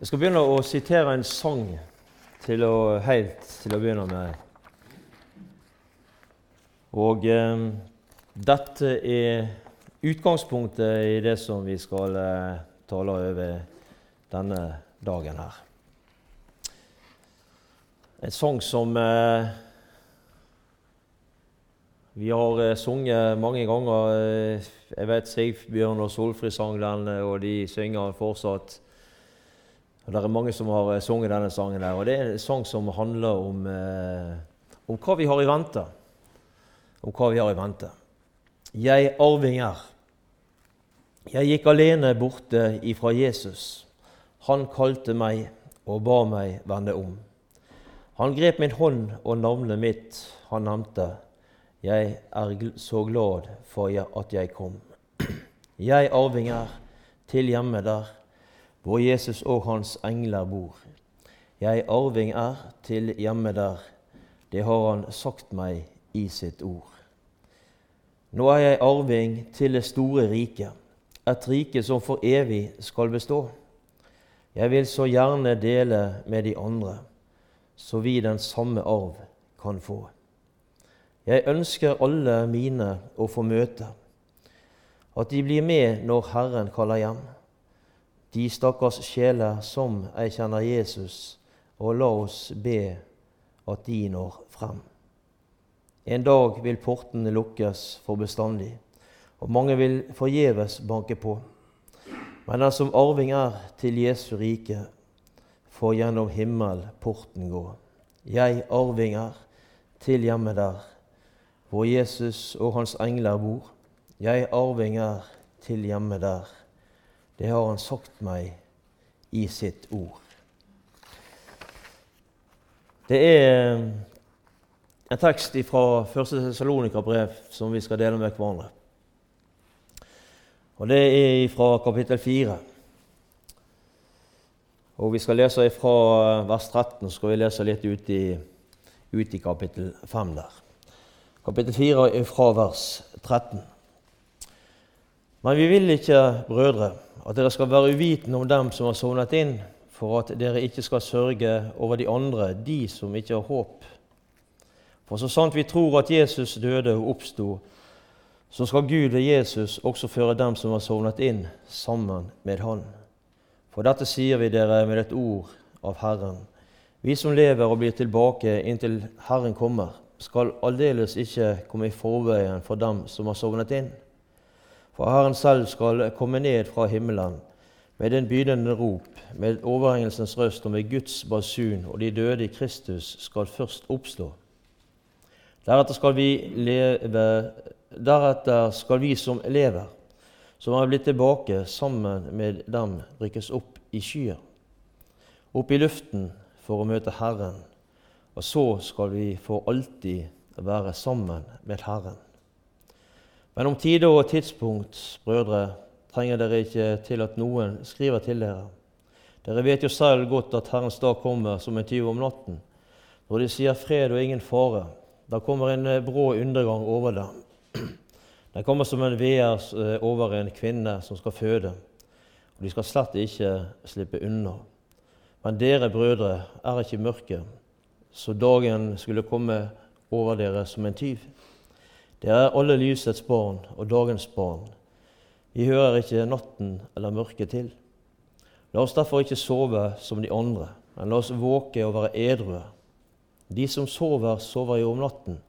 Jeg skal begynne å sitere en sang til å, helt til å begynne med. Og eh, dette er utgangspunktet i det som vi skal eh, tale over denne dagen her. En sang som eh, vi har eh, sunget mange ganger. Eh, jeg vet Sigbjørn og Solfrid sang den, eh, og de synger fortsatt. Og Det er mange som har eh, sunget denne sangen. der, og Det er en sang som handler om, eh, om hva vi har i vente. Om hva vi har i vente. Jeg arving er. Jeg gikk alene borte ifra Jesus. Han kalte meg og ba meg vende om. Han grep min hånd og navnet mitt han nevnte. Jeg er så glad for at jeg kom. Jeg arving er til hjemme der hvor Jesus og hans engler bor. Jeg arving er til hjemme der, det har han sagt meg i sitt ord. Nå er jeg arving til det store riket, et rike som for evig skal bestå. Jeg vil så gjerne dele med de andre, så vi den samme arv kan få. Jeg ønsker alle mine å få møte, at de blir med når Herren kaller hjem de stakkars sjeler som ei kjenner Jesus, og la oss be at de når frem. En dag vil portene lukkes for bestandig, og mange vil forgjeves banke på. Men den som arving er til Jesu rike, får gjennom himmel porten gå. Jeg arving er til hjemmet der, hvor Jesus og hans engler bor. Jeg arving er til hjemmet der det har han sagt meg i sitt ord. Det er en tekst fra 1. Salonika-brev som vi skal dele med hverandre. Og Det er fra kapittel 4. Og Vi skal lese fra vers 13, så skal vi lese litt ut i, ut i kapittel 5 der. Kapittel 4 er fra vers 13. Men vi vil ikke, brødre, at dere skal være uvitende om dem som har sovnet inn, for at dere ikke skal sørge over de andre, de som ikke har håp. For så sant vi tror at Jesus døde og oppsto, så skal Gud ved Jesus også føre dem som har sovnet inn, sammen med Han. For dette sier vi dere med et ord av Herren. Vi som lever og blir tilbake inntil Herren kommer, skal aldeles ikke komme i forveien for dem som har sovnet inn. For Herren selv skal komme ned fra himmelen med den bydende rop, med overhengelsens røst og med Guds basun, og de døde i Kristus skal først oppstå. Deretter skal vi, leve, deretter skal vi som lever, som har blitt tilbake sammen med dem, rykkes opp i skyer, opp i luften for å møte Herren, og så skal vi for alltid være sammen med Herren. Men om tide og tidspunkt, brødre, trenger dere ikke til at noen skriver til dere. Dere vet jo selv godt at Herrens dag kommer som en tyv om natten. Når de sier fred og ingen fare, da kommer en eh, brå undergang over dem. Den kommer som en veer eh, over en kvinne som skal føde, og de skal slett ikke slippe unna. Men dere, brødre, er ikke mørke, så dagen skulle komme over dere som en tyv. Dere er alle lysets barn og dagens barn. Vi hører ikke natten eller mørket til. La oss derfor ikke sove som de andre, men la oss våke og være edrue. De som sover, sover jo om natten,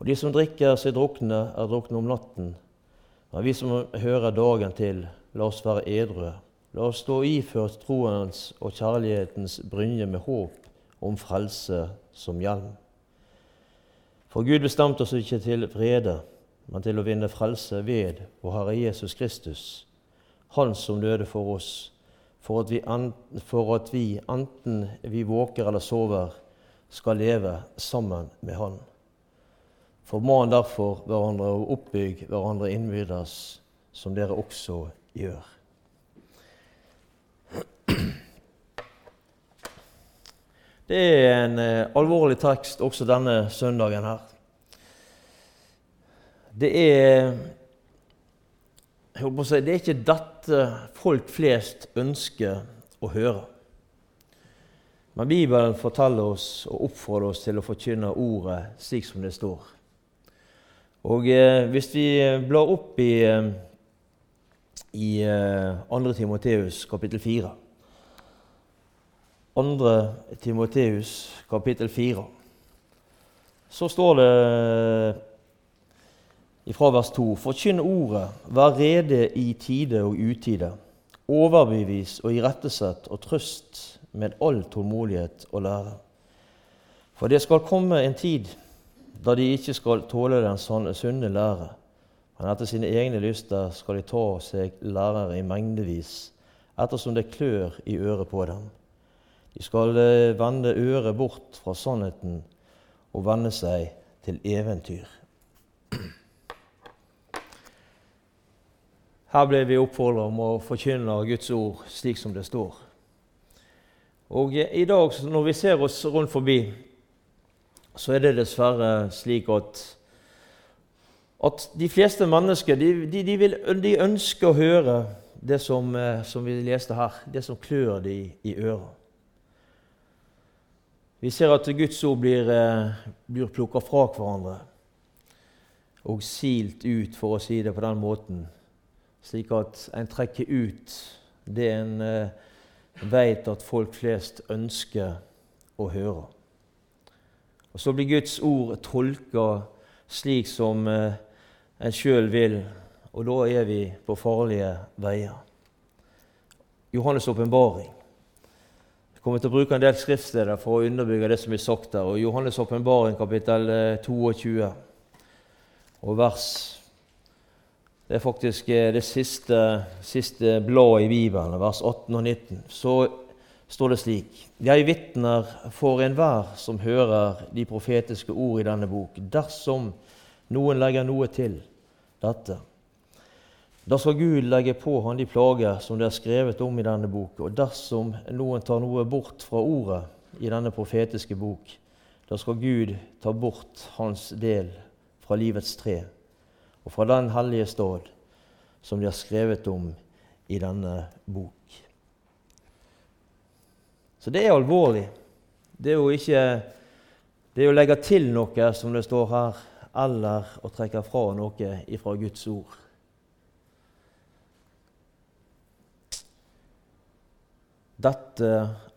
og de som drikker seg drukne, er drukne om natten. Men vi som hører dagen til, la oss være edrue. La oss stå iført troens og kjærlighetens brynje med håp om frelse som hjelm. For Gud bestemte oss ikke til vrede, men til å vinne frelse ved vår Herre Jesus Kristus, Han som døde for oss, for at vi, for at vi enten vi våker eller sover, skal leve sammen med Han. Forman derfor hverandre og oppbygg hverandre innbyrdes, som dere også gjør. Det er en eh, alvorlig tekst også denne søndagen her. Det er jeg si, Det er ikke dette folk flest ønsker å høre. Men Bibelen forteller oss og oppfordrer oss til å forkynne ordet slik som det står. Og eh, Hvis vi blar opp i, eh, i eh, 2. Timoteus kapittel 4 2. Timoteus kapittel 4 så står det fra vers 2.: Forkynn ordet, vær rede i tide og utide. Overbevis og irettesett og trøst med all tålmodighet og lære. For det skal komme en tid da de ikke skal tåle den sunne lære, men etter sine egne lyster skal de ta seg lærere i mengdevis, ettersom det klør i øret på dem. De skal eh, vende øret bort fra sannheten og vende seg til eventyr. Her ble vi oppfordret om å forkynne Guds ord slik som det står. Og I dag, når vi ser oss rundt forbi, så er det dessverre slik at, at de fleste mennesker de, de, de, vil, de ønsker å høre det som, eh, som, vi leste her, det som klør dem i øret. Vi ser at Guds ord blir, eh, blir plukka fra hverandre og silt ut, for å si det på den måten, slik at en trekker ut det en veit vet at folk flest ønsker å høre. Og Så blir Guds ord tolka slik som eh, en sjøl vil, og da er vi på farlige veier. Johannes' åpenbaring kommer til å bruke en del skriftsteder for å underbygge det som er sagt der. Og Johannes' åpenbaring, kapittel 22 eh, og vers Det er faktisk eh, det siste, siste bladet i Bibelen, vers 18 og 19. Så står det slik.: Jeg vitner for enhver som hører de profetiske ord i denne bok, dersom noen legger noe til dette. Da skal Gud legge på han de plager som det er skrevet om i denne bok. Og dersom noen tar noe bort fra ordet i denne profetiske bok, da skal Gud ta bort hans del fra livets tre og fra den hellige stad som de har skrevet om i denne bok. Så det er alvorlig. Det er jo ikke det er å legge til noe, som det står her, eller å trekke fra noe ifra Guds ord. Dette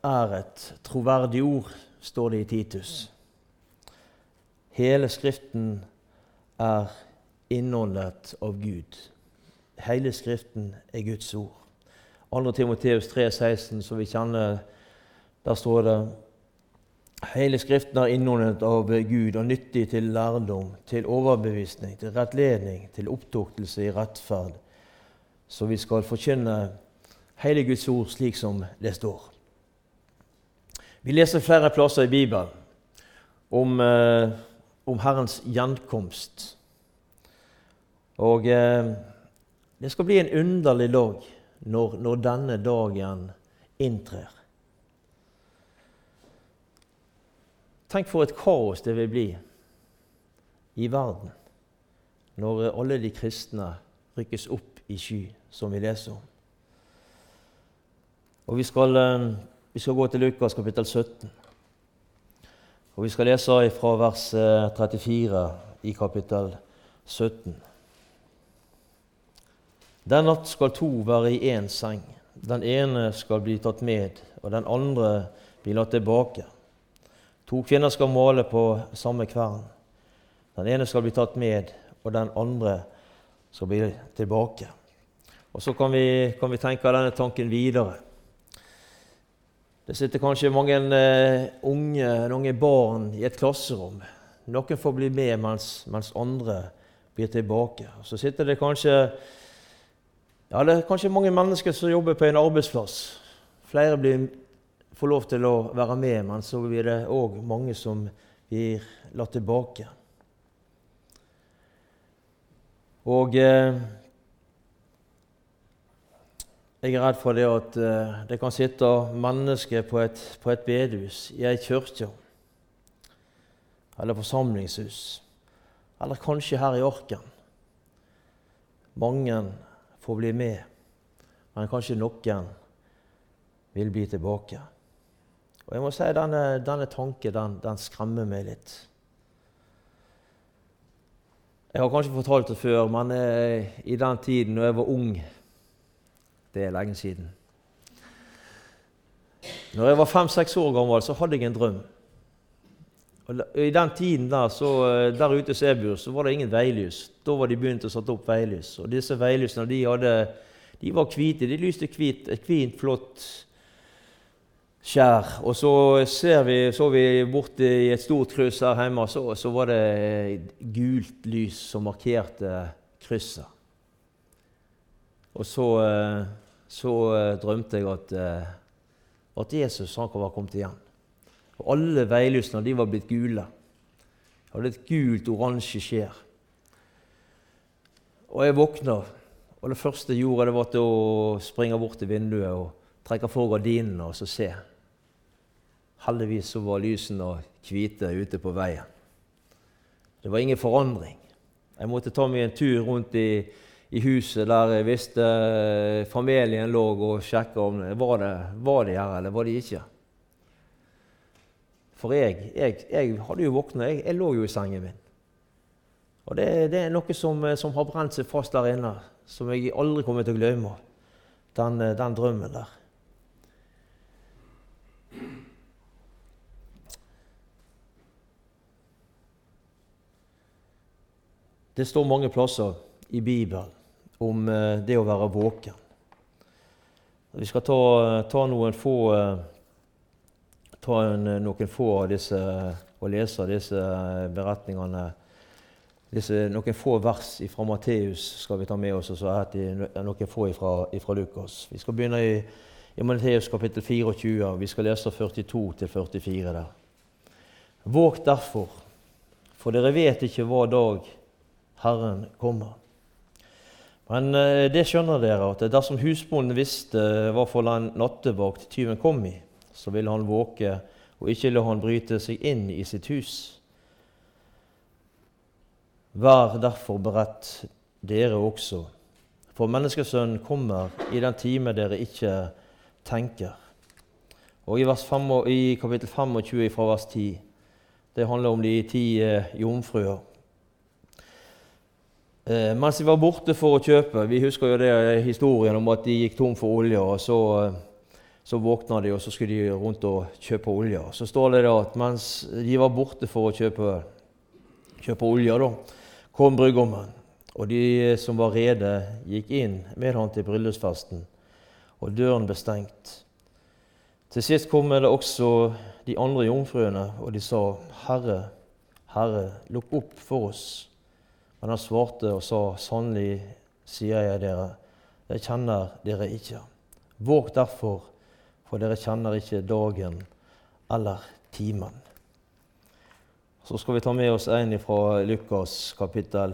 er et troverdig ord, står det i Titus. Hele Skriften er innåndet av Gud. Hele Skriften er Guds ord. 2. Timoteus 3,16, som vi kjenner, der står det Hele Skriften er innåndet av Gud og nyttig til lærdom, til overbevisning, til rettledning, til opptuktelse i rettferd, så vi skal forkynne hele Guds ord slik som det står. Vi leser flere plasser i Bibelen om, eh, om Herrens gjenkomst. Og eh, det skal bli en underlig dag når, når denne dagen inntrer. Tenk for et kaos det vil bli i verden når alle de kristne rykkes opp i sky, som vi leser om. Og vi skal, eh, vi skal, gå til Lukas kapittel 17. Og vi skal lese fra vers 34 eh, i kapittel 17. Den natt skal to være i én seng. Den ene skal bli tatt med, og den andre bli latt tilbake. To kvinner skal male på samme kvern. Den ene skal bli tatt med, og den andre skal bli tilbake. Og Så kan vi, kan vi tenke denne tanken videre. Det sitter kanskje mange uh, unge, unge, barn i et klasserom. Noen får bli med mens, mens andre blir tilbake. Så sitter det kanskje ja, det er kanskje mange mennesker som jobber på en arbeidsplass. Flere blir, får lov til å være med, men så blir det òg mange som blir latt tilbake. Og eh, jeg er redd for det at uh, det kan sitte mennesker på et, på et bedehus, i ei kirke eller forsamlingshus, eller kanskje her i Orken. Mange får bli med, men kanskje noen vil bli tilbake. Og jeg må si Denne, denne tanken den, den skremmer meg litt. Jeg har kanskje fortalt det før, men jeg, i den tiden da jeg var ung Det er lenge siden. Når jeg var fem-seks år gammel, så hadde jeg en drøm. Og I den tiden der, så, eh, der ute som jeg så var det ingen veilys. Da var de begynt å sette opp veilys. Og disse veilysene de, hadde, de var hvite. De lyste hvit, et hvint, flott skjær. Og så vi, så vi borte i et stort kryss her hjemme, så, så var det gult lys som markerte krysset. Og så, eh, så eh, drømte jeg at, at Jesus han var kommet igjen. Og alle veilysene de var blitt gule. Jeg hadde et gult, oransje skjær. Og jeg våkna, og det første jeg gjorde, det var å springe bort til vinduet og trekke for gardinene og så se. Heldigvis så var lysene hvite ute på veien. Det var ingen forandring. Jeg måtte ta meg en tur rundt i, i huset der jeg visste familien lå, og sjekka om var det var de her eller var de ikke. For jeg, jeg, jeg hadde jo våkna, jeg, jeg, lå jo i sengen min. Og det, det er noe som, som, har brent seg fast der inne, som jeg aldri kommer til å glemme. Den, den drømmen der. Det står mange plasser i Bibelen om eh, det å være våken. Vi skal ta, ta noen få eh, ta en, noen få av disse og lese disse beretningene. Disse, noen få vers fra Matteus skal vi ta med oss, og så er noen få fra Lukas. Vi skal begynne i, i Matteus kapittel 24. og Vi skal lese 42 44 der. Våg derfor, for dere vet ikke hva dag Herren kommer. Men eh, det skjønner dere, at dersom husbonden visste hva for nattevakt tyven kom i, så ville han våke og ikke la han bryte seg inn i sitt hus. Vær derfor beredt, dere også, for Menneskesønnen kommer i den time dere ikke tenker. Og i, 5, i kapittel 25 fra vers 10, det handler om de ti eh, jomfruer. Eh, mens de var borte for å kjøpe Vi husker jo det historien om at de gikk tom for olje. og så... Eh, så våkna de, og så skulle de rundt og kjøpe olje. Så står det da at mens de var borte for å kjøpe, kjøpe olje, da, kom brudgommen. Og de som var rede, gikk inn med han til bryllupsfesten, og døren ble stengt. Til sist kom det også de andre jomfruene, og de sa, 'Herre, Herre, lukk opp for oss.' Men han svarte og sa, 'Sannelig sier jeg dere, jeg kjenner dere ikke.' Våg derfor for dere kjenner ikke dagen eller timen. Så skal vi ta med oss en fra Lukas kapittel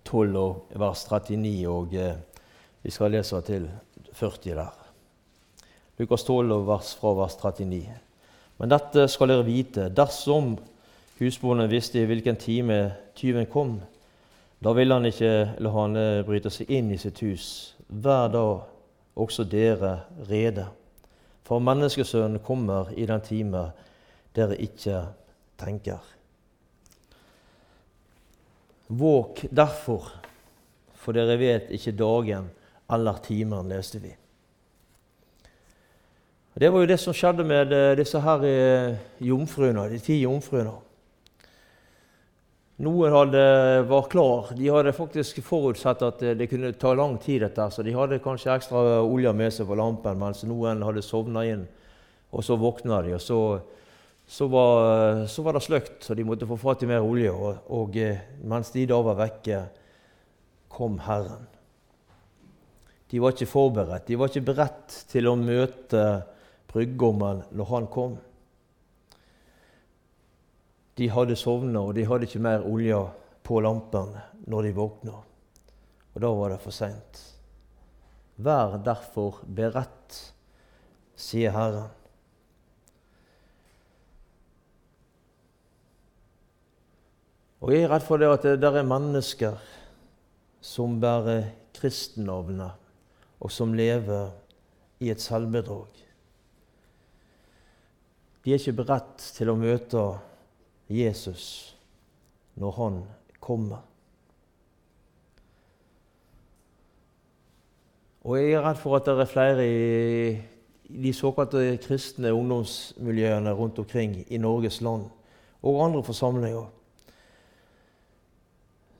12 og vers 39, og eh, vi skal lese til 40 der. Lukas 12 og vers fra vers 39. Men dette skal dere vite, dersom husbonden visste i hvilken time tyven kom, da ville han ikke la han eh, bryte seg inn i sitt hus hver dag også dere rede. For menneskesønnen kommer i den time dere ikke tenker. Våk derfor, for dere vet ikke dagen eller timen, leste vi. Det var jo det som skjedde med eh, disse her eh, jomfruene, de ti jomfruene. Noen hadde, var klar. De hadde faktisk forutsett at det kunne ta lang tid, dette, så de hadde kanskje ekstra olje med seg på lampen, mens noen hadde sovna inn. Og så våkna de, og så, så, var, så var, det sløkt, så de måtte få fatt i mer olje. Og, og, eh, mens de da var vekke, kom Herren. De var ikke forberedt. De var ikke beredt til å møte brudgommen når han kom. De hadde sovna, og de hadde ikke mer olje på lampene når de våkna. Og da var det for seint. Vær derfor beredt, sier Herren. Og jeg er redd for det at det der er mennesker som bærer kristennavnet, og som lever i et selvbedrag. de er ikke beredt til å møte Jesus når han kommer. Og jeg er redd for at det er flere i de såkalte kristne ungdomsmiljøene rundt omkring i Norges land, og andre forsamlinger,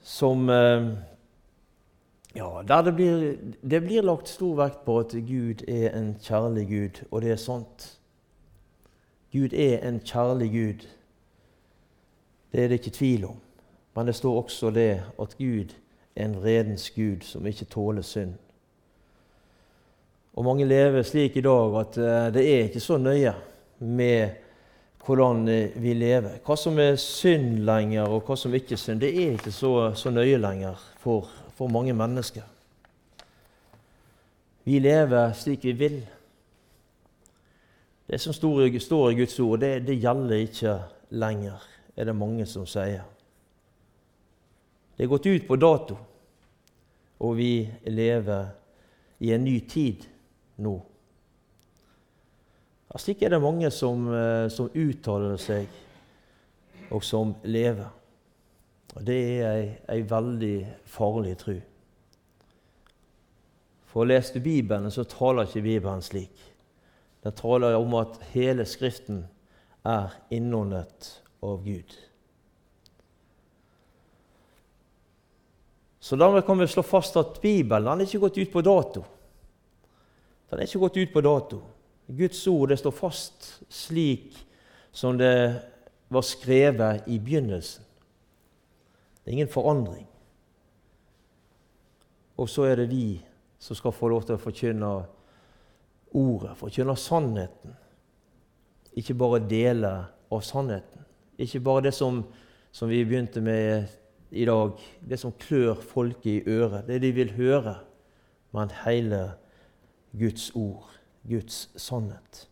som eh, ja, der det blir, det blir lagt stor vekt på at Gud er en kjærlig Gud, og det er sant. Gud er en kjærlig Gud. Det er det ikke tvil om. Men det står også det at Gud er en vredens Gud som ikke tåler synd. Og Mange lever slik i dag at eh, det er ikke så nøye med hvordan eh, vi lever. Hva som er synd lenger, og hva som ikke er synd, det er ikke så, så nøye lenger for for mange mennesker. Vi lever slik vi vil. Det som står i Guds ord, det, det gjelder ikke lenger, er det mange som sier. Det er gått ut på dato, og vi lever i en ny tid nå. Ja, slik er det mange som, eh, som uttaler seg, og som lever. Og Det er ei, ei veldig farlig tru. For leser du Bibelen, så taler ikke Bibelen slik. Den taler om at hele Skriften er innåndet av Gud. Så dermed kan vi slå fast at Bibelen den er ikke gått ut på dato. Den er ikke gått ut på dato. Guds ord det står fast slik som det var skrevet i begynnelsen. Det er ingen forandring. Og så er det vi som skal få lov til å forkynne ordet, forkynne sannheten. Ikke bare dele av sannheten. Ikke bare det som, som vi begynte med i dag, det som klør folket i øret, det de vil høre, men hele Guds ord, Guds sannhet.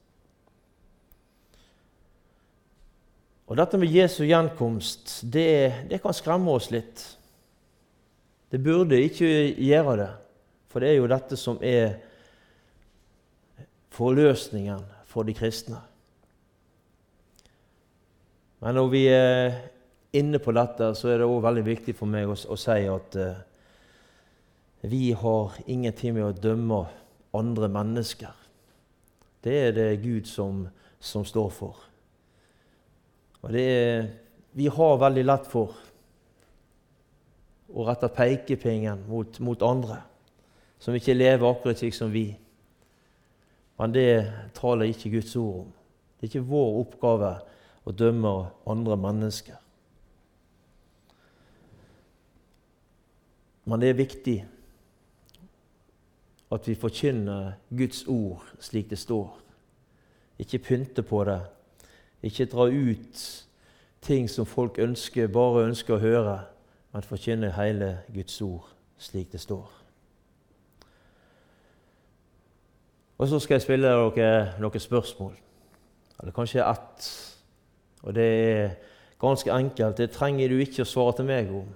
Og Dette med Jesu gjenkomst det, det, kan skremme oss litt. Det burde ikke gjøre det, for det er jo dette som er forløsningen for de kristne. Men når vi er inne på dette, så er det òg veldig viktig for meg å, å si at uh, vi har ingenting med å dømme andre mennesker. Det er det Gud som, som står for. Og det er, Vi har veldig lett for å rette pekepingen mot, mot andre som ikke lever akkurat slik som vi. Men det taler ikke Guds ord om. Det er ikke vår oppgave å dømmer andre mennesker. Men det er viktig at vi forkynner Guds ord slik det står. Ikke pynte på det ikke dra ut ting som folk ønsker, bare ønsker å høre, men forkynne hele Guds ord slik det står. Og så skal jeg spille dere noen spørsmål. Eller kanskje ett. Og det er ganske enkelt. Det trenger du ikke å svare til meg om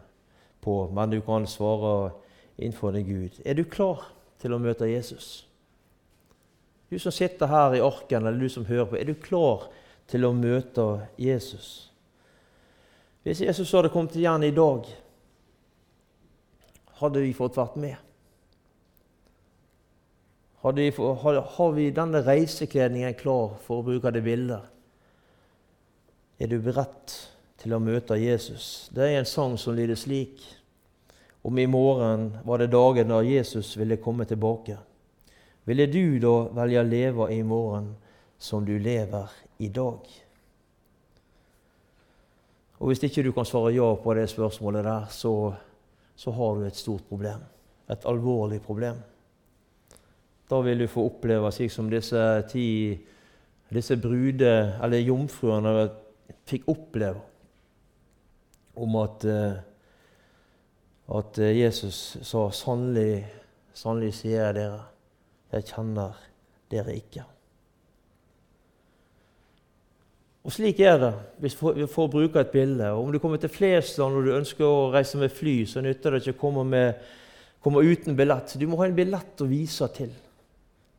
på, men du kan svare innenfor deg Gud. Er du klar til å møte Jesus? Du som sitter her i arken, eller du som hører på, er du klar til å møte Jesus. Hvis Jesus hadde kommet igjen i dag, hadde vi fått vært med. Vi, har vi denne reisekledningen klar, for å bruke det bildet? Er du beredt til å møte Jesus? Det er en sang som lyder slik. Om i morgen var det dagen da Jesus ville komme tilbake. Ville du da velge å leve i morgen som du lever i dag? Og Hvis ikke du kan svare ja på det spørsmålet der, så, så har du et stort problem. Et alvorlig problem. Da vil du få oppleve slik som disse ti disse brude, eller jomfruene fikk oppleve om at, eh, at Jesus sa sannelig, sannelig sier jeg dere, jeg kjenner dere ikke. Og Slik er det hvis vi får bruke et bilde. Og Om du kommer til Flesland og du ønsker å reise med fly, så nytter det ikke å komme, med, komme uten billett. Du må ha en billett å vise til.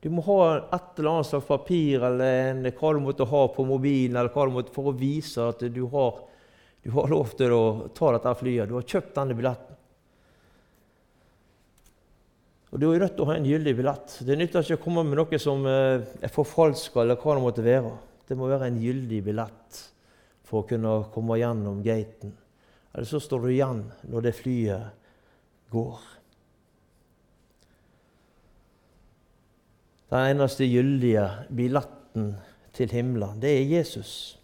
Du må ha et eller annet slags papir eller hva du måtte ha på mobilen eller hva du måtte, for å vise at du har, du har lov til å ta dette flyet. Du har kjøpt denne billetten. Og Du er nødt til å ha en gyldig billett. Det nytter ikke å komme med noe som eh, er forfalska, eller hva det måtte være. Det må være en gyldig billett for å kunne komme gjennom gaten. Eller så står du igjen når det flyet går. Den eneste gyldige billetten til himmelen, det er Jesus.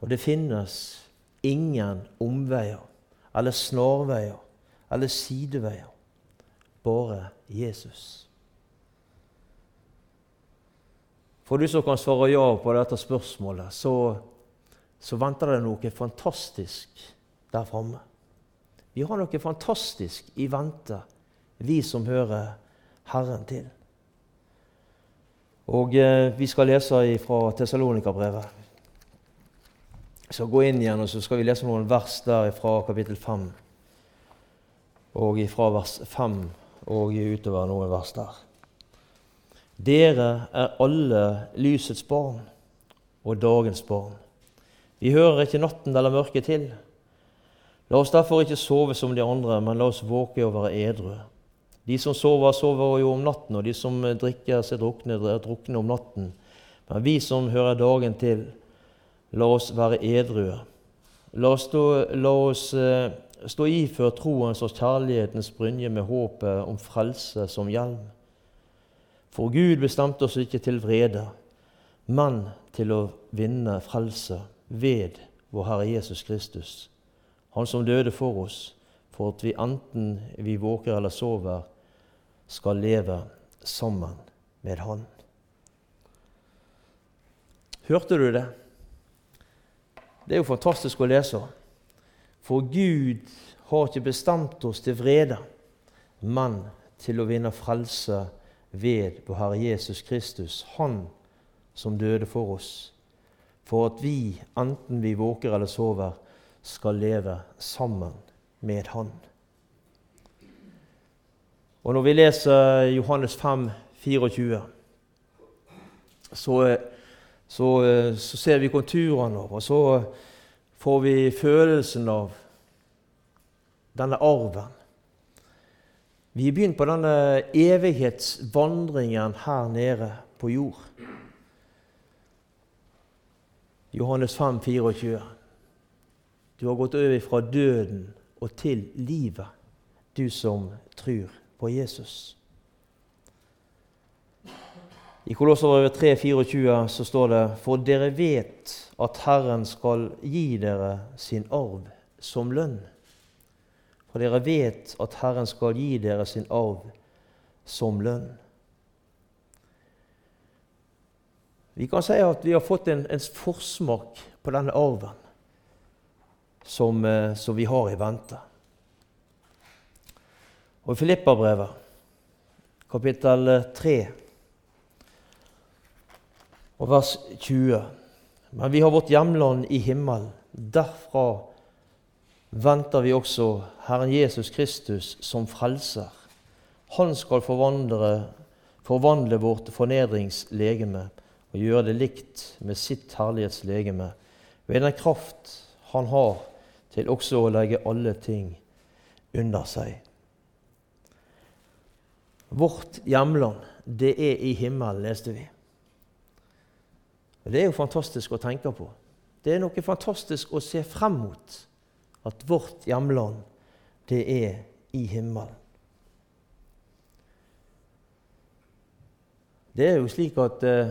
Og det finnes ingen omveier eller snarveier eller sideveier. Bare Jesus. For du som kan svare ja på dette spørsmålet, så, så venter det noe fantastisk der framme. Vi har noe fantastisk i vente, vi som hører Herren til. Og eh, Vi skal lese fra Tessalonika-brevet. Så gå inn igjen, og så skal vi lese noen vers der fra kapittel 5. Og fra vers 5 og utover noen vers der. Dere er alle lysets barn og dagens barn. Vi hører ikke natten eller mørket til. La oss derfor ikke sove som de andre, men la oss våke og være edru. De som sover, sover jo om natten, og de som drikker seg drukne, drukne om natten. Men vi som hører dagen til, la oss være edrue. La oss stå, la oss, uh, stå iført troens og kjærlighetens brynje med håpet om frelse som hjelm. For Gud bestemte oss ikke til vrede, men til å vinne frelse ved vår Herre Jesus Kristus, Han som døde for oss, for at vi enten vi våker eller sover, skal leve sammen med Han. Hørte du det? Det er jo fantastisk å lese. For Gud har ikke bestemt oss til vrede, men til å vinne frelse ved vår Herre Jesus Kristus, Han som døde for oss, for at vi, enten vi våker eller sover, skal leve sammen med Han. Og Når vi leser Johannes 5, 24, så, så, så ser vi konturene av, og så får vi følelsen av denne arven. Vi har begynt på denne evighetsvandringen her nede på jord. Johannes 5, 24. Du har gått over fra døden og til livet, du som tror på Jesus. I Kolosserbrevet 3,24 så står det For dere vet at Herren skal gi dere sin arv som lønn. For dere vet at Herren skal gi dere sin arv som lønn. Vi kan si at vi har fått en, en forsmak på denne arven som, eh, som vi har i vente. Og i Filippabrevet, kapittel 3, og vers 20. Men vi har vårt hjemland i himmelen. Derfra venter vi også Herren Jesus Kristus som frelser. Han skal forvandle, forvandle vårt fornedringslegeme og gjøre det likt med sitt herlighetslegeme, ved den kraft han har til også å legge alle ting under seg. Vårt hjemland, det er i himmelen, leste vi. Det er jo fantastisk å tenke på. Det er noe fantastisk å se frem mot. At vårt hjemland, det er i himmelen. Det er jo slik at, eh,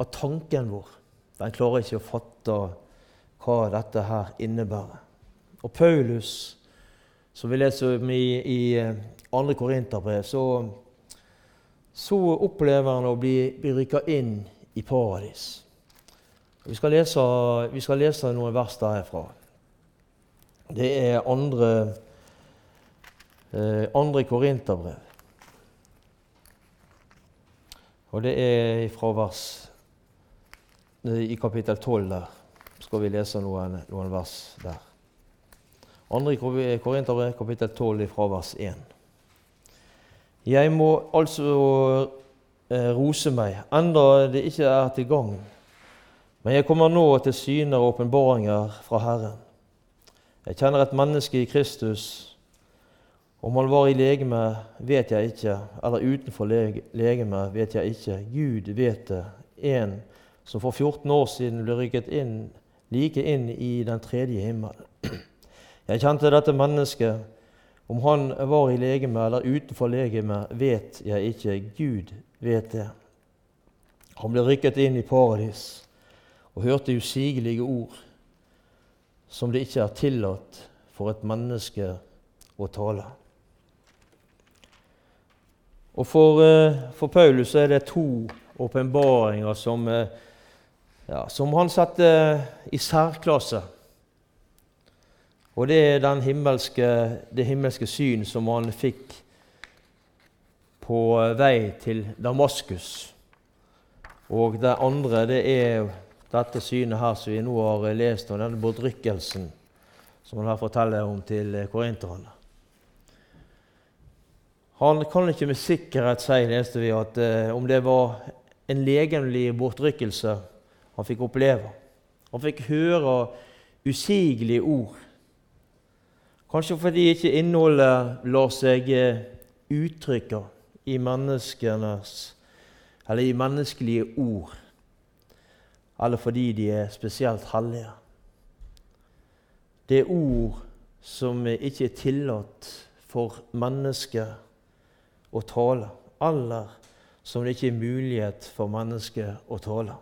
at tanken vår den klarer ikke å fatte hva dette her innebærer. Og Paulus, som vi leser om i, i eh, andre Korinterbrev, så, så opplever han å bli, bli rykka inn i paradis. Vi skal, lese, vi skal lese noen vers derfra. Det er andre, eh, andre Korinterbrev. Og det er fra vers I kapittel 12 der skal vi lese noen, noen vers der. Andre Korinterbrev, kapittel 12, fra vers 1. Jeg må altså eh, rose meg, enda det ikke er til gagn. Men jeg kommer nå til syner og åpenbaringer fra Herren. Jeg kjenner et menneske i Kristus. Om han var i legeme, vet jeg ikke, eller utenfor legeme, vet jeg ikke. Gud vet det. En som for 14 år siden ble rykket inn, like inn i den tredje himmel. Jeg kjente dette mennesket. Om han var i legeme eller utenfor legeme, vet jeg ikke. Gud vet det. Han ble rykket inn i paradis og hørte usigelige ord som det ikke er tillatt for et menneske å tale. Og For, eh, for Paulus er det to åpenbaringer som, eh, ja, som han setter i særklasse. Og det er himmelske, det himmelske syn som han fikk på vei til Damaskus. Og det andre det er dette synet her som vi nå har lest om, denne bortrykkelsen som han her forteller om til korinterne. Han kan ikke med sikkerhet si leste vi, at eh, om det var en legemlig bortrykkelse han fikk oppleve. Han fikk høre usigelige ord Kanskje fordi ikke innholdet lar seg eh, uttrykke i i menneskelige ord, eller fordi de er spesielt hellige. Det er ord som ikke er tillatt for mennesket å tale, eller som det ikke er mulighet for mennesket å tale.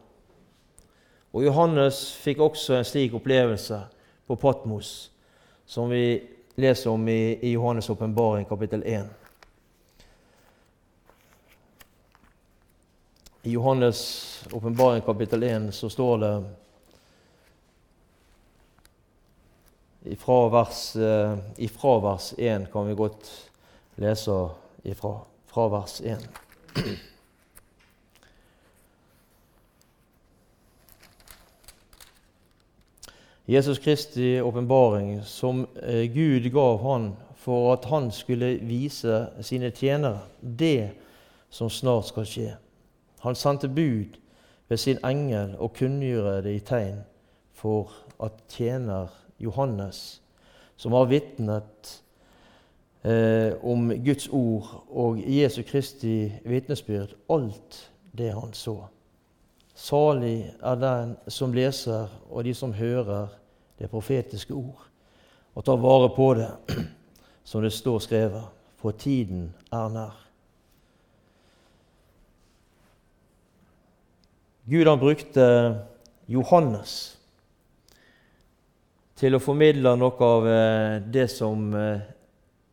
Og Johannes fikk også en slik opplevelse på Patmos, som vi leser om i, i Johannes' åpenbaring, kapittel 1. I Johannes' åpenbaring, kapittel 1, så står det ifra vers, uh, ifra vers 1 kan vi godt lese ifra. Fra vers 1. Jesus Kristi åpenbaring, som eh, Gud gav han for at han skulle vise sine tjenere det som snart skal skje. Han sendte bud ved sin engel og kunngjorde det i tegn for at tjener Johannes, som har vitnet eh, om Guds ord og Jesu Kristi vitnesbyrd, alt det han så. Salig er den som leser, og de som hører det profetiske ord, og tar vare på det, som det står skrevet, for tiden er nær. Gud han brukte Johannes til å formidle noe av eh, det som eh,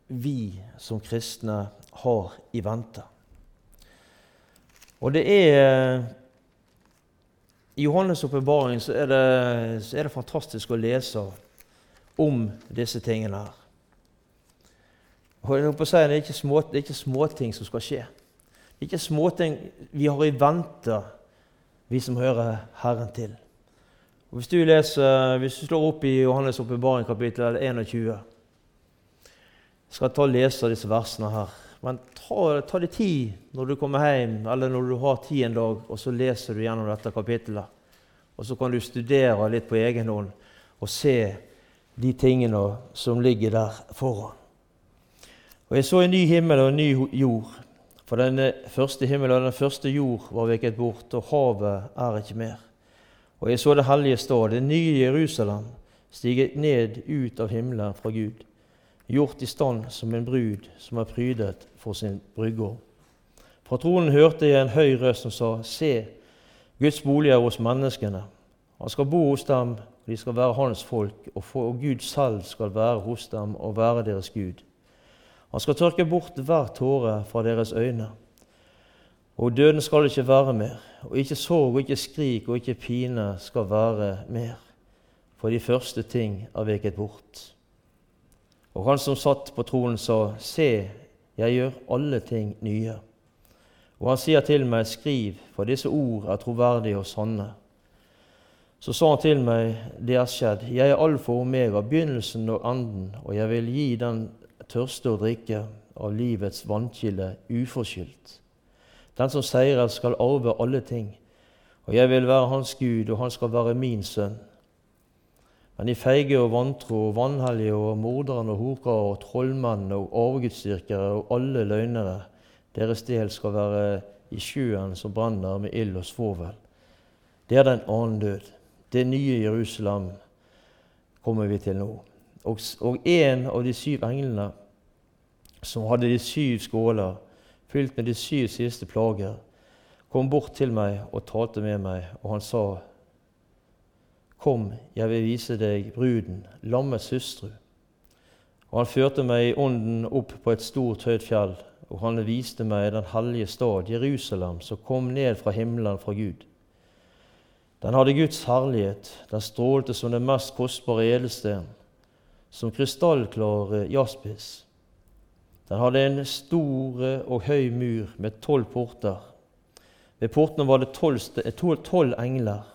vi som kristne har i vente. Og det er i Johannes' åpenbaring så, så, er det fantastisk å lese om disse tingene her. Og jeg håper å si, Det er ikke, små, det er ikke småting som skal skje. Det er ikke småting vi har i vente, vi som hører Herren til. Og Hvis du, leser, hvis du slår opp i Johannes' åpenbaring kapittel 21 Jeg skal ta og lese disse versene her. Men ta, ta deg tid når du kommer hjem, eller når du har tid en dag, og så leser du gjennom dette kapittelet. Og så kan du studere litt på egen hånd og se de tingene som ligger der foran. Og Jeg så en ny himmel og en ny jord. For den første himmel og den første jord var veket bort, og havet er ikke mer. Og jeg så det hellige stad, det nye Jerusalem, stiget ned ut av himmelen fra Gud gjort i stand som en brud som er prydet for sin brygge. Fra tronen hørte jeg en høy røst som sa, Se, Guds bolig er hos menneskene. Han skal bo hos dem, de skal være hans folk, og, for, og Gud selv skal være hos dem og være deres Gud. Han skal tørke bort hver tåre fra deres øyne. Og døden skal ikke være mer, og ikke sorg og ikke skrik og ikke pine skal være mer, for de første ting er veket bort. Og han som satt på tronen, sa, Se, jeg gjør alle ting nye. Og han sier til meg, Skriv, for disse ord er troverdige og sanne. Så sa han til meg, Det er skjedd. Jeg er alfa og omega, begynnelsen og enden, og jeg vil gi den tørste å drikke av livets vannkilde uforskyldt. Den som seirer, skal arve alle ting. Og jeg vil være hans Gud, og han skal være min sønn. Men de feige og vantro, og vanhellige og morderne og hokere og trollmennene og overgudsdyrkere og alle løgnere, deres del skal være i sjøen som brenner med ild og svovel. Det er den annen død. Det nye Jerusalem kommer vi til nå. Og, og en av de syv englene som hadde de syv skåler fylt med de syv siste plager, kom bort til meg og talte med meg, og han sa:" Kom, jeg vil vise deg bruden, lammets hustru. Og han førte meg i ånden opp på et stort, høyt fjell, og han viste meg den hellige stad, Jerusalem, som kom ned fra himmelen fra Gud. Den hadde Guds herlighet, den strålte som den mest kostbare edelsten, som krystallklar jaspis. Den hadde en stor og høy mur med tolv porter. Ved portene var det tolv engler.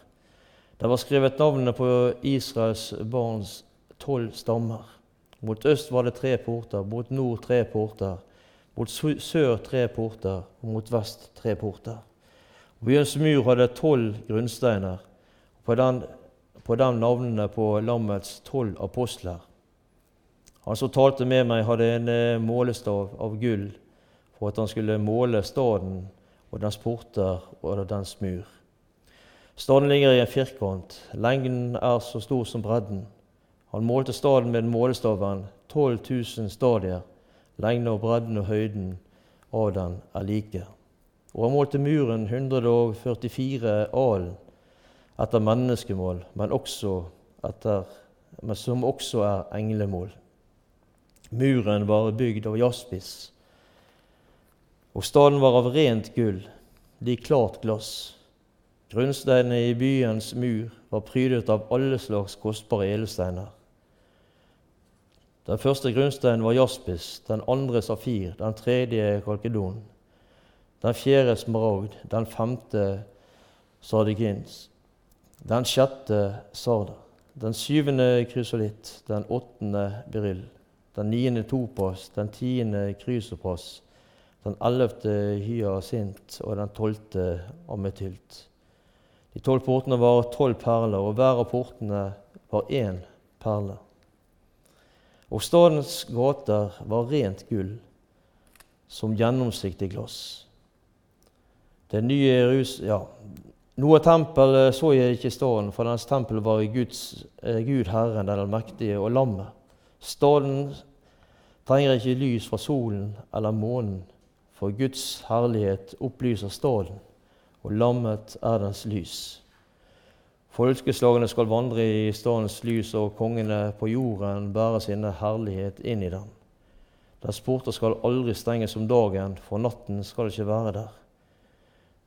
Det var skrevet navnene på Israels barns tolv stammer. Mot øst var det tre porter, mot nord tre porter, mot sør tre porter og mot vest tre porter. Byens mur hadde tolv grunnsteiner, på den, på dem navnene på lammets tolv apostler. Han som talte med meg, hadde en eh, målestav av gull for at han skulle måle staden og dens porter og dens mur. Staden ligger i en firkant. Lengden er så stor som bredden. Han målte staden med målestaven 12 000 stadier. Lengden og bredden og høyden av den er like. Og han målte muren 144 alen etter menneskemål, men, også etter, men som også er englemål. Muren var bygd av jaspis, og staden var av rent gull, lik klart glass. Grunnsteinene i byens mur var prydet av alle slags kostbare edelsteiner. Den første grunnsteinen var jaspis, den andre safir, den tredje kalkedon, den fjerde smaragd, den femte sardikins, den sjette sarder, den syvende krysolitt, den åttende beryll den niende topas, den tiende krysopas, den ellevte hyasint og den tolvte ametylt. De tolv portene var tolv perler, og hver av portene var én perle. Og stadens gater var rent gull, som gjennomsiktig glass. Det nye Jerus... Ja, noe tempel så jeg ikke i staden, for dens tempel var i Guds, eh, Gud Herren, den allmektige, og lammet. Staden trenger ikke lys fra solen eller månen, for Guds herlighet opplyser staden, og lammet er dens lys. Folkeslagene skal vandre i stadens lys, og kongene på jorden bære sin herlighet inn i den. Dens porter skal aldri stenges om dagen, for natten skal ikke være der.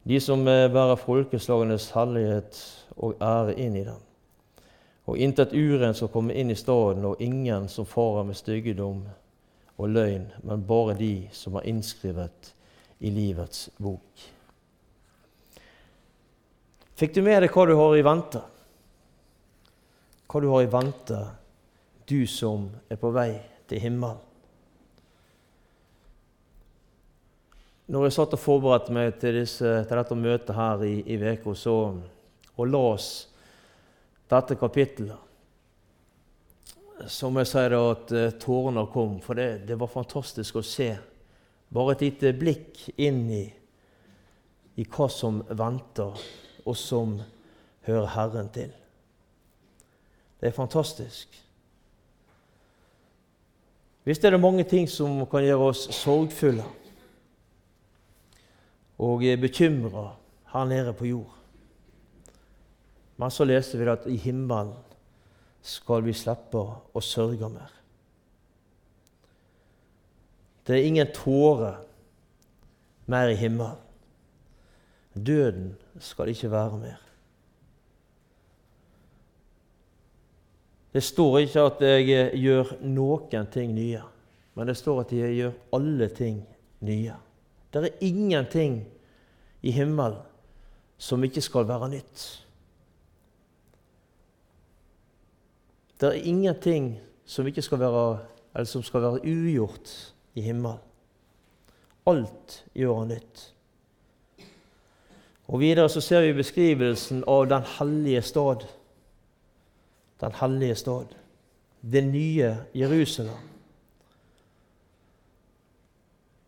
De som bærer folkeslagenes herlighet og ære inn i den. Og intet urent skal komme inn i staden, og ingen som farer med styggedom og løgn, men bare de som er innskrevet i livets bok. Fikk du med deg hva du har i vente? Hva du har i vente, du som er på vei til himmelen? Når jeg satt og forberedte meg til, disse, til dette møtet her i, i veka, så og las dette kapittelet, så må jeg si at uh, tårene kom, for det, det, var fantastisk å se. Bare et lite blikk inn i, i hva som venter, og som hører Herren til. Det er fantastisk. Visst er det mange ting som kan gjøre oss sorgfulle og bekymra her nede på jord. Men så leser vi at i himmelen skal vi slippe å sørge mer. Det er ingen tårer mer i himmelen. Døden skal ikke være mer. Det står ikke at jeg gjør noen ting nye, men det står at jeg gjør alle ting nye. Det er ingenting i himmelen som ikke skal være nytt. Det er ingenting som, skal være, som skal være ugjort i himmelen. Alt gjør han nytt. Og Videre så ser vi beskrivelsen av den hellige stad. Den hellige stad. Det nye Jerusalem.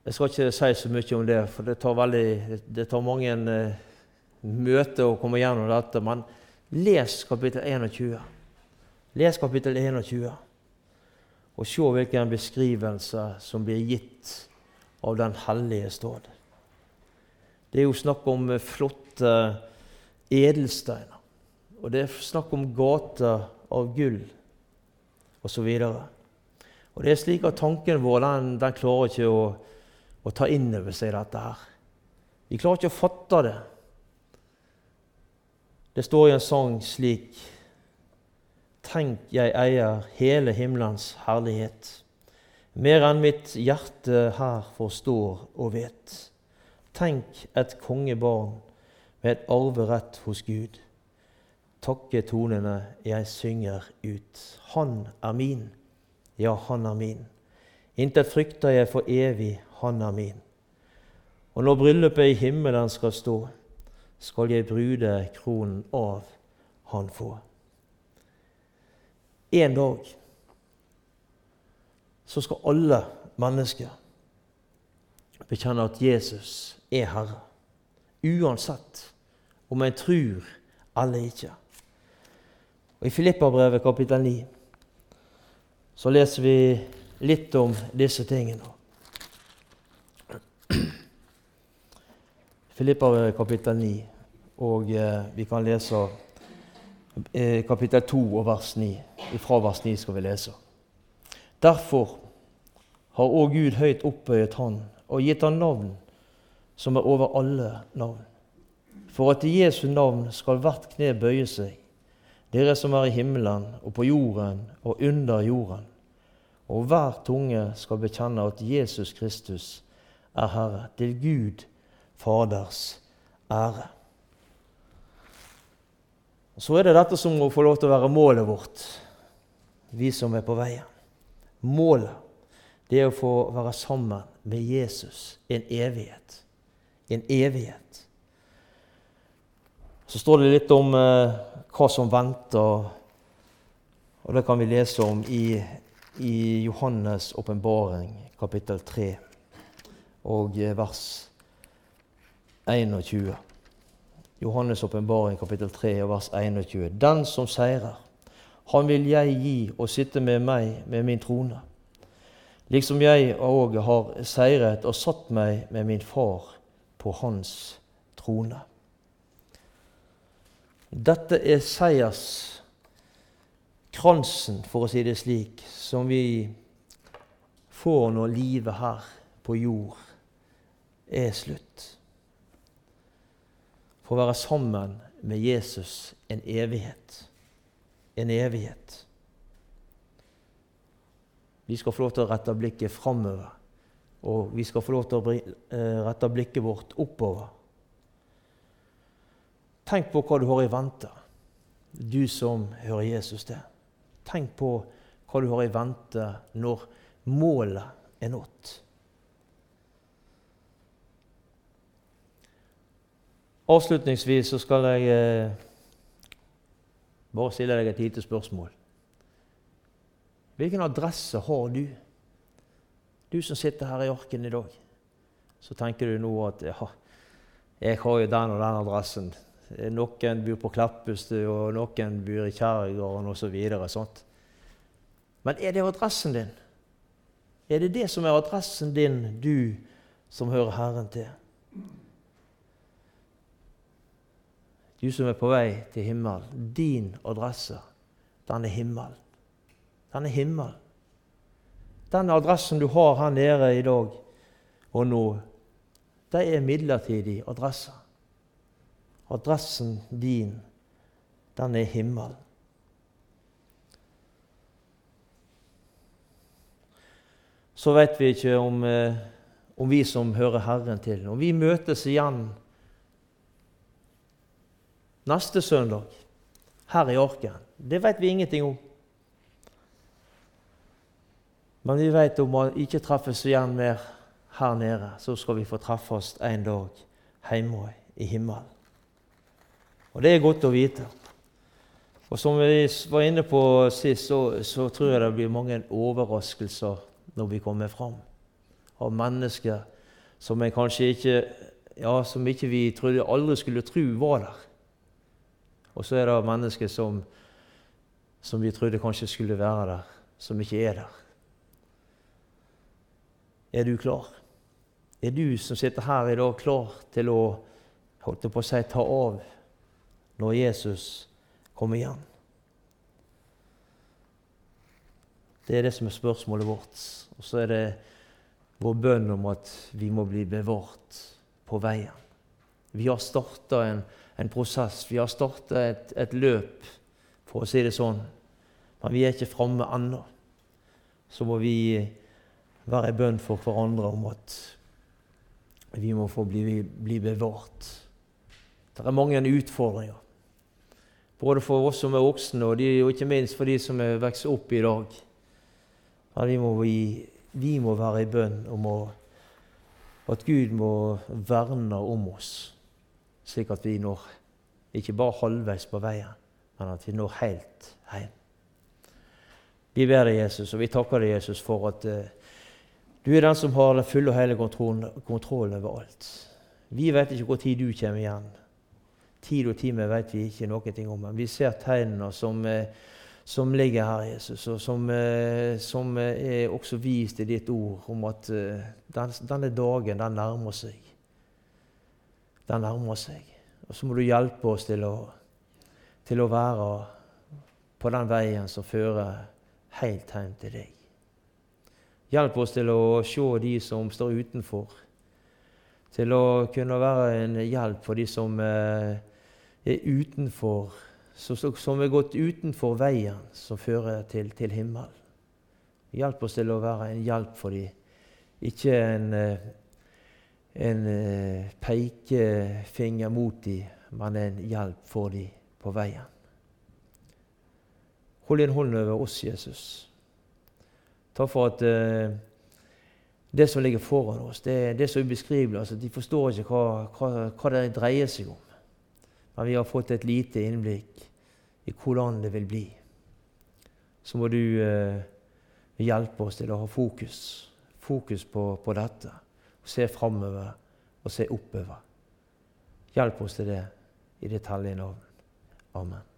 Jeg skal ikke si så mye om det, for det tar, veldig, det tar mange uh, møter å komme gjennom dette. Men les kapittel 21. Les kapittel 21, og se hvilken beskrivelse som blir gitt av Den hellige stad. Det er jo snakk om flotte edelsteiner. Og det er snakk om gater av gull osv. Og, og det er slik at tanken vår den, den klarer ikke å, å ta inn over seg dette her. Vi klarer ikke å fatte det. Det står i en sang slik Tenk, jeg eier hele himmelens herlighet, mer enn mitt hjerte her forstår og vet. Tenk et kongebarn med et arverett hos Gud. Takke tonene jeg synger ut. Han er min, ja, han er min. Intet frykter jeg for evig, han er min. Og når bryllupet i himmelen skal stå, skal jeg brude kronen av han få. En dag så skal alle mennesker bekjenne at Jesus er Herre. Uansett om en tror eller ikke. Og I Filippabrevet kapittel 9 så leser vi litt om disse tingene. Filippabrevet kapittel 9, og eh, vi kan lese eh, kapittel 2 og vers 9. Fra vers 9 skal vi lese. Derfor har òg Gud høyt opphøyet Han og gitt Han navn som er over alle navn. For at i Jesu navn skal hvert kne bøye seg, dere som er i himmelen og på jorden og under jorden. Og hver tunge skal bekjenne at Jesus Kristus er Herre, til Gud Faders ære. Så er det dette som må få lov til å være målet vårt, vi som er på veien. Målet det er å få være sammen med Jesus en evighet en evighet. Så står det litt om eh, hva som venter, og det kan vi lese om i, i Johannes' åpenbaring, kapittel 3, og eh, vers 21. Johannes' åpenbaring, kapittel 3, og vers 21. Den som seirer, han vil jeg gi å sitte med meg med min trone, liksom jeg òg har seiret og satt meg med min far på hans trone. Dette er seierskransen, for å si det slik, som vi får når livet her på jord er slutt. For å være sammen med Jesus en evighet. En evighet. Vi skal få lov til å rette blikket framover og vi skal få lov til å eh, rette blikket vårt oppover. Tenk på hva du har i vente, du som hører Jesus til. Tenk på hva du har i vente når målet er nådd. Avslutningsvis så skal jeg eh, bare stille deg et lite spørsmål. Hvilken adresse har du? Du som sitter her i Orken i dag, så tenker du nå at ja, jeg har jo den og den adressen. Noen bor på Kleppestø, og noen bor i Kjerrgarden osv. Så Men er det adressen din? Er det det som er adressen din, du som hører Herren til? Du som er på vei til himmelen. Din adresse, den er himmelen. Den er himmelen. Den adressen du har her nede i dag og nå, det er midlertidig adresse. Adressen din, den er himmelen. Så vet vi ikke om, eh, om vi som hører Herren til, om vi møtes igjen neste søndag her i Arken. Det vet vi ingenting om. Men vi vet om vi ikke treffes igjen mer her nede, så skal vi få treffe oss en dag hjemme i himmelen. Og det er godt å vite. Og som vi var inne på sist, så, så tror jeg det blir mange overraskelser når vi kommer fram. Av mennesker som vi kanskje ikke ja, som ikke vi trodde aldri skulle tro var der. Og så er det mennesker som, som vi trodde kanskje skulle være der, som ikke er der. Er du klar? Er du som sitter her i dag, klar til å holdt på å si, ta av når Jesus kommer igjen? Det er det som er spørsmålet vårt. Og så er det vår bønn om at vi må bli bevart på veien. Vi har starta en, en, prosess, vi har starta et, et, løp, for å si det sånn. Men vi er ikke framme ennå. Så må vi være i bønn for hverandre om at vi må få bli, bli bevart. Det er mange utfordringer. Både for oss som er voksne, og, de, og ikke minst for de som er vokst opp i dag. Men vi må, vi, vi må være i bønn om å, at Gud må verne om oss, slik at vi når ikke bare halvveis på veien, men at vi når helt hjem. Vi ber deg, Jesus, og vi takker deg, Jesus, for at uh, du er den som har den fulle og hele kontrollen over alt. Vi vet ikke hvor tid du kommer igjen. Tid og time vet vi ikke noe om, men vi ser tegnene som, eh, som ligger her, Jesus, og som, eh, som, er også vist i ditt ord, om at eh, denne dagen, den nærmer seg. Den nærmer seg. Og så må du hjelpe oss til å, til å være på den veien som fører helt hjem til deg. Hjelp oss til å se de som står utenfor. Til å kunne være en hjelp for de som eh, er utenfor, som er gått utenfor veien som fører til, til himmelen. Hjelp oss til å være en hjelp for dem, ikke en, eh, en eh, pekefinger mot dem, men en hjelp for dem på veien. Hold din hånd over oss, Jesus. Takk for at uh, det som ligger foran oss, det, det er så ubeskrivelig. Altså, de forstår ikke hva, hva, hva, det dreier seg om. Men vi har fått et lite innblikk i hvordan det vil bli. Så må du uh, hjelpe oss til å ha fokus, fokus på, på dette. Og se framover og se oppover. Hjelp oss til det i ditt hellige navn. Amen.